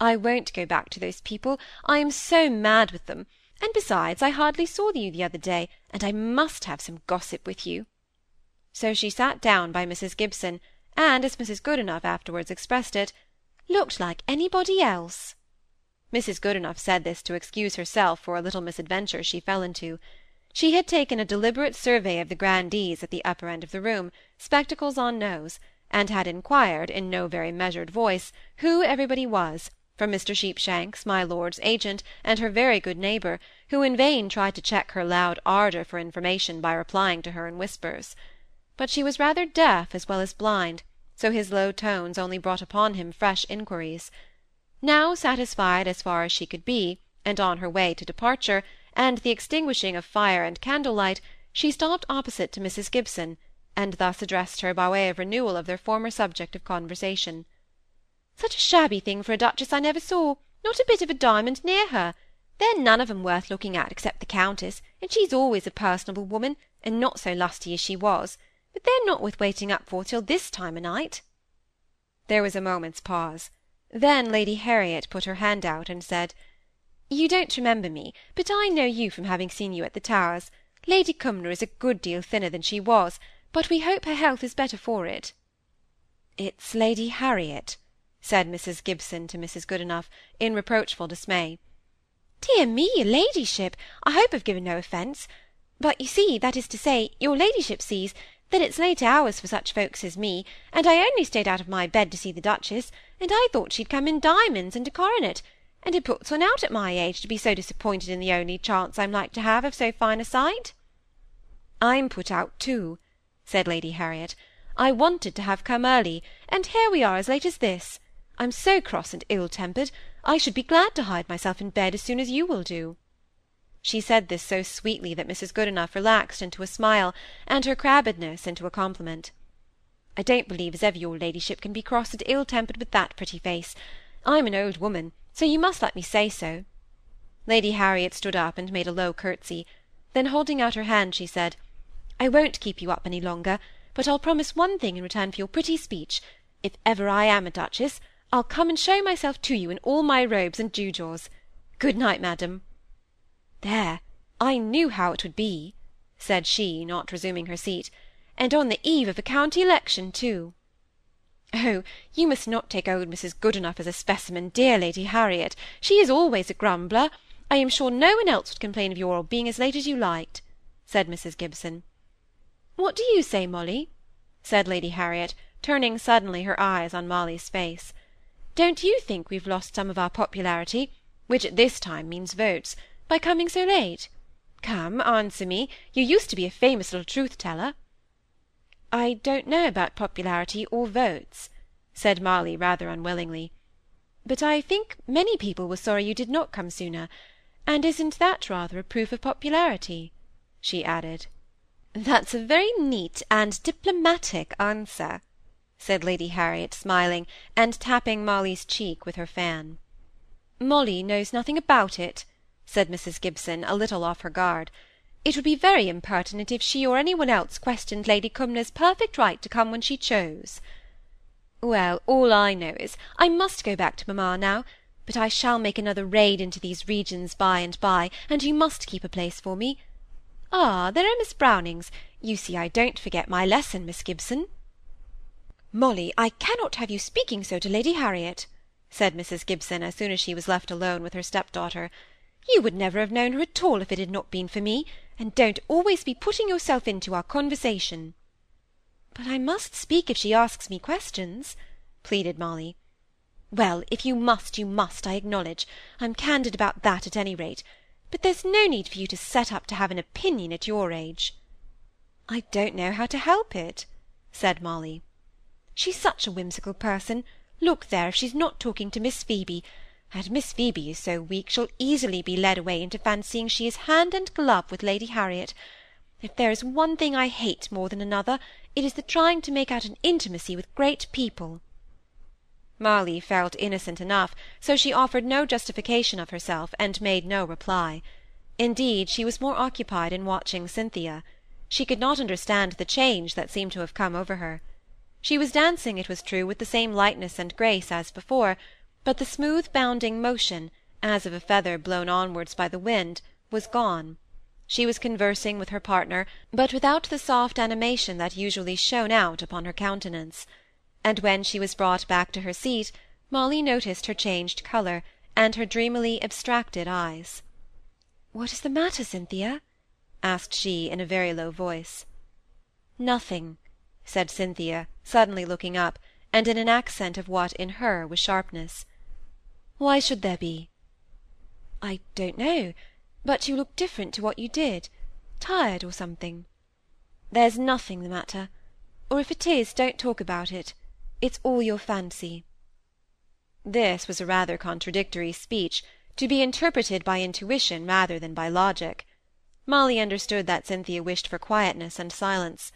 I won't go back to those people, I am so mad with them; and besides, I hardly saw you the other day, and I must have some gossip with you." So she sat down by Mrs. Gibson, and, as Mrs. Goodenough afterwards expressed it, "looked like anybody else." Mrs. Goodenough said this to excuse herself for a little misadventure she fell into. She had taken a deliberate survey of the grandees at the upper end of the room, spectacles on nose, and had inquired, in no very measured voice, who everybody was from Mr. Sheepshanks, my lord's agent, and her very good neighbour, who in vain tried to check her loud ardour for information by replying to her in whispers. But she was rather deaf as well as blind, so his low tones only brought upon him fresh inquiries. Now satisfied as far as she could be, and on her way to departure, and the extinguishing of fire and candlelight, she stopped opposite to Mrs. Gibson, and thus addressed her by way of renewal of their former subject of conversation. Such a shabby thing for a duchess I never saw, not a bit of a diamond near her. They're none of 'em worth looking at except the Countess, and she's always a personable woman, and not so lusty as she was, but they're not worth waiting up for till this time o' night. There was a moment's pause. Then Lady Harriet put her hand out and said, You don't remember me, but I know you from having seen you at the Towers. Lady Cumnor is a good deal thinner than she was, but we hope her health is better for it. It's Lady Harriet, said Mrs. Gibson to Mrs. Goodenough, in reproachful dismay. Dear me, your ladyship, I hope I've given no offence. But you see, that is to say, your ladyship sees, that it's late hours for such folks as me, and I only stayed out of my bed to see the Duchess, and I thought she'd come in diamonds and a coronet, and it puts one out at my age to be so disappointed in the only chance I'm like to have of so fine a sight. I'm put out too, said Lady Harriet. I wanted to have come early, and here we are as late as this. I'm so cross and ill-tempered, I should be glad to hide myself in bed as soon as you will do." She said this so sweetly that Mrs. Goodenough relaxed into a smile, and her crabbedness into a compliment. "I don't believe as ever your ladyship can be cross and ill-tempered with that pretty face. I'm an old woman, so you must let me say so." Lady Harriet stood up and made a low curtsey. Then holding out her hand, she said, "I won't keep you up any longer, but I'll promise one thing in return for your pretty speech. If ever I am a duchess, I'll come and show myself to you in all my robes and gewgaws. Good night, madam." "There, I knew how it would be," said she, not resuming her seat, "and on the eve of a county election, too." "Oh, you must not take old Mrs. Goodenough as a specimen, dear Lady Harriet. She is always a grumbler. I am sure no one else would complain of your being as late as you liked," said Mrs. Gibson. "What do you say, Molly?" said Lady Harriet, turning suddenly her eyes on Molly's face. Don't you think we've lost some of our popularity, which at this time means votes, by coming so late? Come, answer me. You used to be a famous little truth-teller." "I don't know about popularity or votes," said Molly, rather unwillingly. "But I think many people were sorry you did not come sooner; and isn't that rather a proof of popularity?" she added. "That's a very neat and diplomatic answer," said Lady Harriet, smiling, and tapping Molly's cheek with her fan. "Molly knows nothing about it," said Mrs. Gibson, a little off her guard. "It would be very impertinent if she or any one else questioned Lady Cumnor's perfect right to come when she chose." "Well, all I know is, I must go back to mamma now, but I shall make another raid into these regions by and by, and you must keep a place for me. Ah, there are Miss Brownings. You see I don't forget my lesson, Miss Gibson." "Molly, I cannot have you speaking so to Lady Harriet," said Mrs. Gibson, as soon as she was left alone with her step-daughter. "You would never have known her at all if it had not been for me, and don't always be putting yourself into our conversation." "But I must speak if she asks me questions," pleaded Molly. "Well, if you must, you must, I acknowledge. I'm candid about that at any rate. But there's no need for you to set up to have an opinion at your age." "I don't know how to help it," said Molly. She's such a whimsical person. Look there, if she's not talking to Miss Phoebe; and Miss Phoebe is so weak, she'll easily be led away into fancying she is hand and glove with Lady Harriet. If there is one thing I hate more than another, it is the trying to make out an intimacy with great people." Molly felt innocent enough, so she offered no justification of herself, and made no reply. Indeed, she was more occupied in watching Cynthia. She could not understand the change that seemed to have come over her. She was dancing, it was true, with the same lightness and grace as before, but the smooth bounding motion, as of a feather blown onwards by the wind, was gone. She was conversing with her partner, but without the soft animation that usually shone out upon her countenance; and when she was brought back to her seat, Molly noticed her changed colour, and her dreamily abstracted eyes. "What is the matter, Cynthia?" asked she, in a very low voice. "Nothing," said Cynthia, suddenly looking up, and in an accent of what, in her, was sharpness. "Why should there be?" "I don't know, but you look different to what you did. Tired, or something." "There's nothing the matter. Or if it is, don't talk about it. It's all your fancy." This was a rather contradictory speech, to be interpreted by intuition rather than by logic. Molly understood that Cynthia wished for quietness and silence.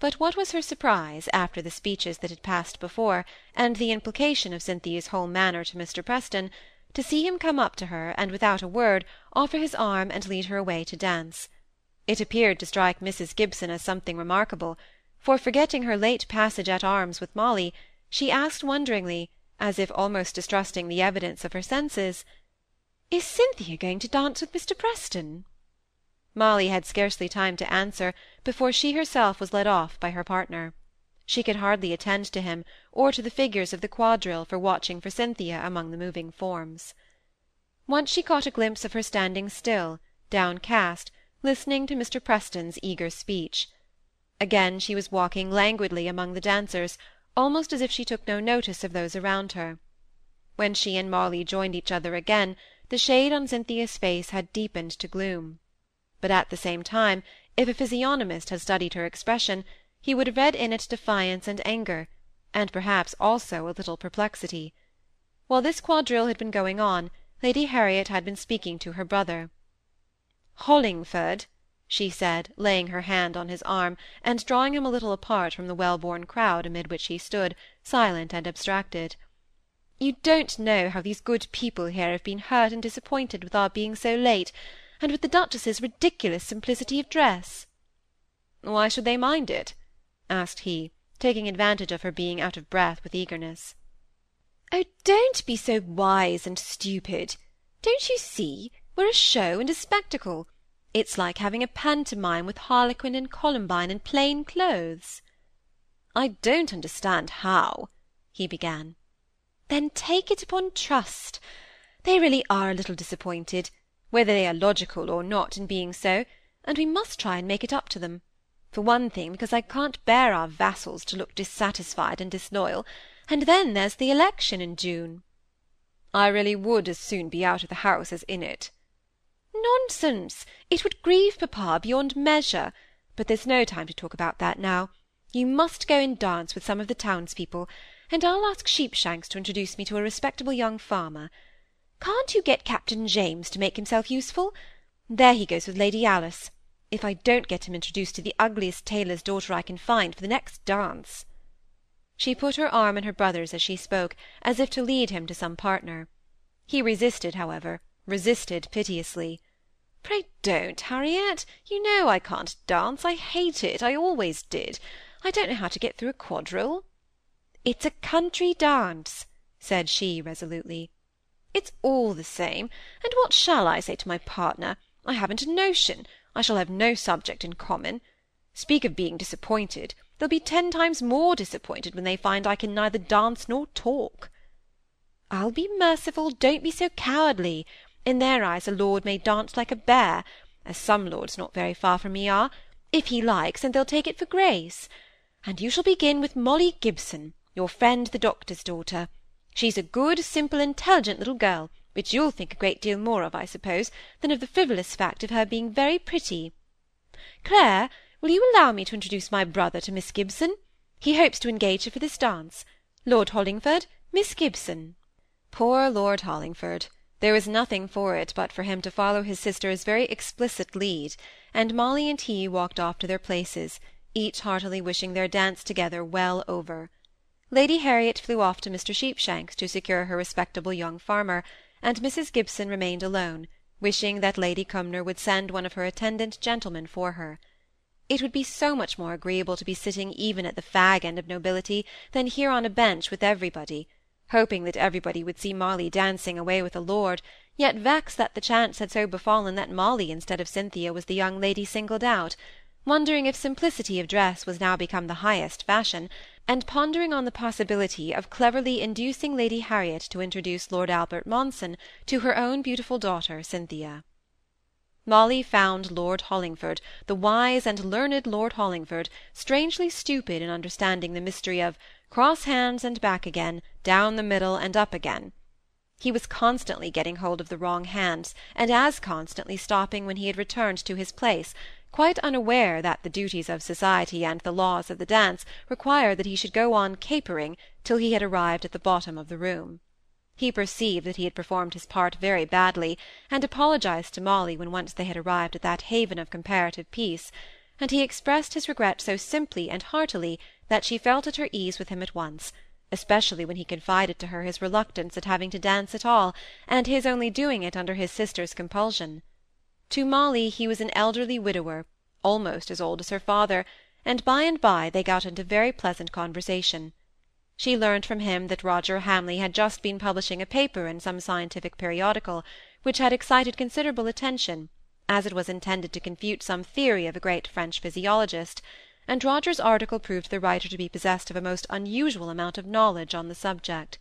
But what was her surprise, after the speeches that had passed before, and the implication of Cynthia's whole manner to Mr. Preston, to see him come up to her, and without a word offer his arm and lead her away to dance. It appeared to strike Mrs. Gibson as something remarkable, for, forgetting her late passage at arms with Molly, she asked wonderingly, as if almost distrusting the evidence of her senses, "Is Cynthia going to dance with Mr. Preston?" Molly had scarcely time to answer before she herself was led off by her partner. She could hardly attend to him, or to the figures of the quadrille for watching for Cynthia among the moving forms. Once she caught a glimpse of her standing still, downcast, listening to Mr. Preston's eager speech. Again she was walking languidly among the dancers, almost as if she took no notice of those around her. When she and Molly joined each other again, the shade on Cynthia's face had deepened to gloom. But at the same time, if a physiognomist had studied her expression, he would have read in it defiance and anger, and perhaps also a little perplexity. While this quadrille had been going on, Lady Harriet had been speaking to her brother. "Hollingford," she said, laying her hand on his arm, and drawing him a little apart from the well-born crowd amid which he stood, silent and abstracted. "You don't know how these good people here have been hurt and disappointed with our being so late, and with the Duchess's ridiculous simplicity of dress." "Why should they mind it?" asked he, taking advantage of her being out of breath with eagerness. "Oh, don't be so wise and stupid. Don't you see, we're a show and a spectacle. It's like having a pantomime with Harlequin and Columbine in plain clothes." "I don't understand how," he began. "Then take it upon trust. They really are a little disappointed, whether they are logical or not in being so, and we must try and make it up to them; for one thing, because I can't bear our vassals to look dissatisfied and disloyal, and then there's the election in June." "I really would as soon be out of the house as in it." "Nonsense! It would grieve papa beyond measure; but there's no time to talk about that now. You must go and dance with some of the townspeople, and I'll ask Sheepshanks to introduce me to a respectable young farmer. Can't you get Captain James to make himself useful? There he goes with Lady Alice. If I don't get him introduced to the ugliest tailor's daughter I can find for the next dance!" She put her arm in her brother's as she spoke, as if to lead him to some partner. He resisted, however, resisted piteously. "Pray don't, Harriet. You know I can't dance. I hate it. I always did. I don't know how to get through a quadrille." "It's a country dance," said she resolutely. "It's all the same. And what shall I say to my partner? I haven't a notion. I shall have no subject in common. Speak of being disappointed, they'll be ten times more disappointed when they find I can neither dance nor talk." "I'll be merciful, don't be so cowardly. In their eyes a lord may dance like a bear, as some lords not very far from me are, if he likes, and they'll take it for grace. And you shall begin with Molly Gibson, your friend the doctor's daughter. She's a good, simple, intelligent little girl, which you'll think a great deal more of, I suppose, than of the frivolous fact of her being very pretty. Clare, will you allow me to introduce my brother to Miss Gibson? He hopes to engage her for this dance. Lord Hollingford, Miss Gibson. Poor Lord Hollingford! There was nothing for it but for him to follow his sister's very explicit lead, and Molly and he walked off to their places, each heartily wishing their dance together well over. Lady Harriet flew off to Mr. Sheepshanks to secure her respectable young farmer, and Mrs. Gibson remained alone, wishing that Lady Cumnor would send one of her attendant gentlemen for her. It would be so much more agreeable to be sitting even at the fag end of nobility than here on a bench with everybody, hoping that everybody would see Molly dancing away with a lord, yet vexed that the chance had so befallen that Molly instead of Cynthia was the young lady singled out, wondering if simplicity of dress was now become the highest fashion, and pondering on the possibility of cleverly inducing Lady Harriet to introduce Lord Albert Monson to her own beautiful daughter Cynthia. Molly found Lord Hollingford, the wise and learned Lord Hollingford, strangely stupid in understanding the mystery of cross hands and back again, down the middle and up again. He was constantly getting hold of the wrong hands, and as constantly stopping when he had returned to his place, quite unaware that the duties of society and the laws of the dance required that he should go on capering till he had arrived at the bottom of the room. He perceived that he had performed his part very badly, and apologized to Molly when once they had arrived at that haven of comparative peace, and he expressed his regret so simply and heartily that she felt at her ease with him at once, especially when he confided to her his reluctance at having to dance at all, and his only doing it under his sister's compulsion. To Molly he was an elderly widower, almost as old as her father, and by and by they got into very pleasant conversation. She learned from him that Roger Hamley had just been publishing a paper in some scientific periodical, which had excited considerable attention, as it was intended to confute some theory of a great French physiologist, and Roger's article proved the writer to be possessed of a most unusual amount of knowledge on the subject.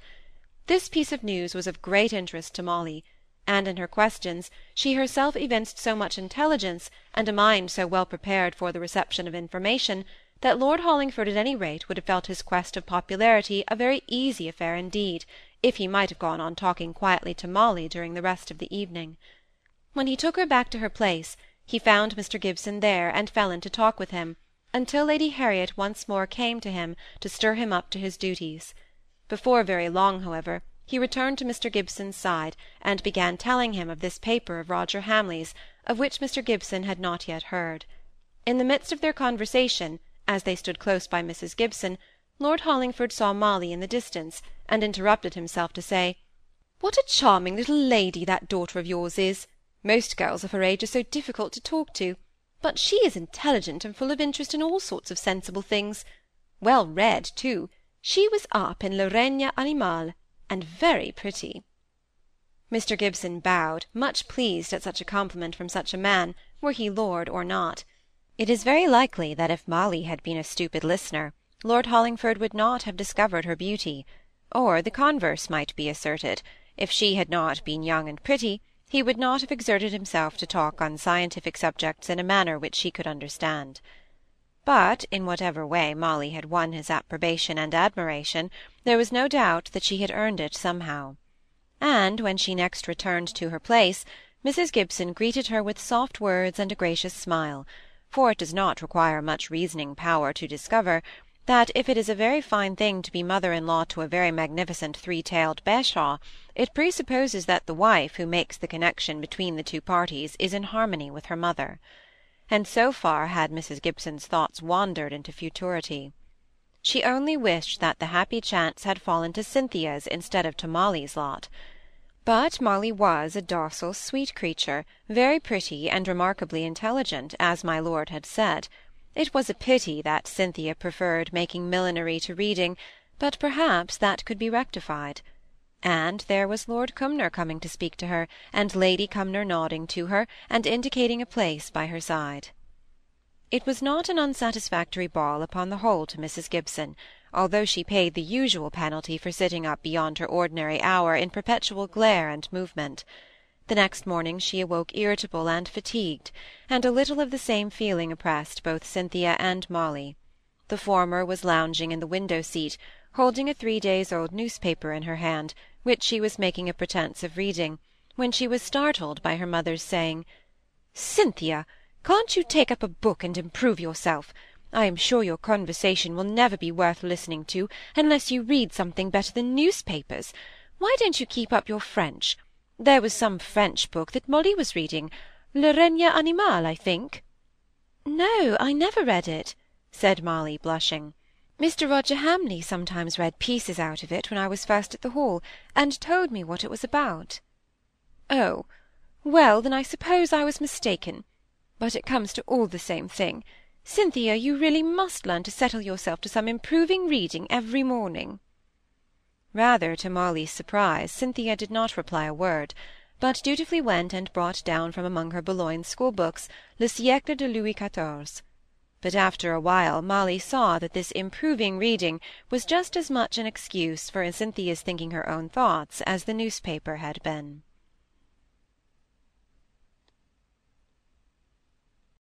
This piece of news was of great interest to Molly, and in her questions she herself evinced so much intelligence, and a mind so well prepared for the reception of information, that Lord Hollingford at any rate would have felt his quest of popularity a very easy affair indeed, if he might have gone on talking quietly to Molly during the rest of the evening. When he took her back to her place, he found Mr. Gibson there, and fell into talk with him, until Lady Harriet once more came to him to stir him up to his duties. Before very long, however, he returned to Mr. Gibson's side, and began telling him of this paper of Roger Hamley's, of which Mr. Gibson had not yet heard. In the midst of their conversation, as they stood close by Mrs. Gibson, Lord Hollingford saw Molly in the distance, and interrupted himself to say, "What a charming little lady that daughter of yours is! Most girls of her age are so difficult to talk to, but she is intelligent and full of interest in all sorts of sensible things. Well read, too. She was up in Règne Animal, and very pretty." Mr. Gibson bowed, much pleased at such a compliment from such a man, were he lord or not. It is very likely that if Molly had been a stupid listener, Lord Hollingford would not have discovered her beauty; or the converse might be asserted, if she had not been young and pretty, he would not have exerted himself to talk on scientific subjects in a manner which she could understand. But in whatever way Molly had won his approbation and admiration, there was no doubt that she had earned it somehow. And when she next returned to her place, Mrs. Gibson greeted her with soft words and a gracious smile for it does not require much reasoning power to discover that if it is a very fine thing to be mother-in-law to a very magnificent three-tailed bashaw, it presupposes that the wife who makes the connection between the two parties is in harmony with her mother. And so far had Mrs. Gibson's thoughts wandered into futurity. She only wished that the happy chance had fallen to Cynthia's instead of to Molly's lot. But Molly was a docile, sweet creature, very pretty, and remarkably intelligent, as my lord had said. It was a pity that Cynthia preferred making millinery to reading, but perhaps that could be rectified. And there was Lord Cumnor coming to speak to her, and Lady Cumnor nodding to her, and indicating a place by her side. It was not an unsatisfactory ball upon the whole to Mrs. Gibson although she paid the usual penalty for sitting up beyond her ordinary hour in perpetual glare and movement. The next morning she awoke irritable and fatigued, and a little of the same feeling oppressed both Cynthia and Molly. The former was lounging in the window-seat, holding a three days old newspaper in her hand, which she was making a pretence of reading, when she was startled by her mother's saying, "Cynthia, can't you take up a book and improve yourself? I am sure your conversation will never be worth listening to unless you read something better than newspapers. Why don't you keep up your French? There was some French book that Molly was reading, Le Règne Animal, I think. No, I never read it, said Molly, blushing. Mr. Roger Hamley sometimes read pieces out of it when I was first at the Hall, and told me what it was about. Oh, well, then I suppose I was mistaken. But it comes to all the same thing. Cynthia, you really must learn to settle yourself to some improving reading every morning. Rather to Molly's surprise, Cynthia did not reply a word, but dutifully went and brought down from among her Boulogne school books Le Siècle de Louis Quatorze. But after a while Molly saw that this improving reading was just as much an excuse for Cynthia's thinking her own thoughts as the newspaper had been.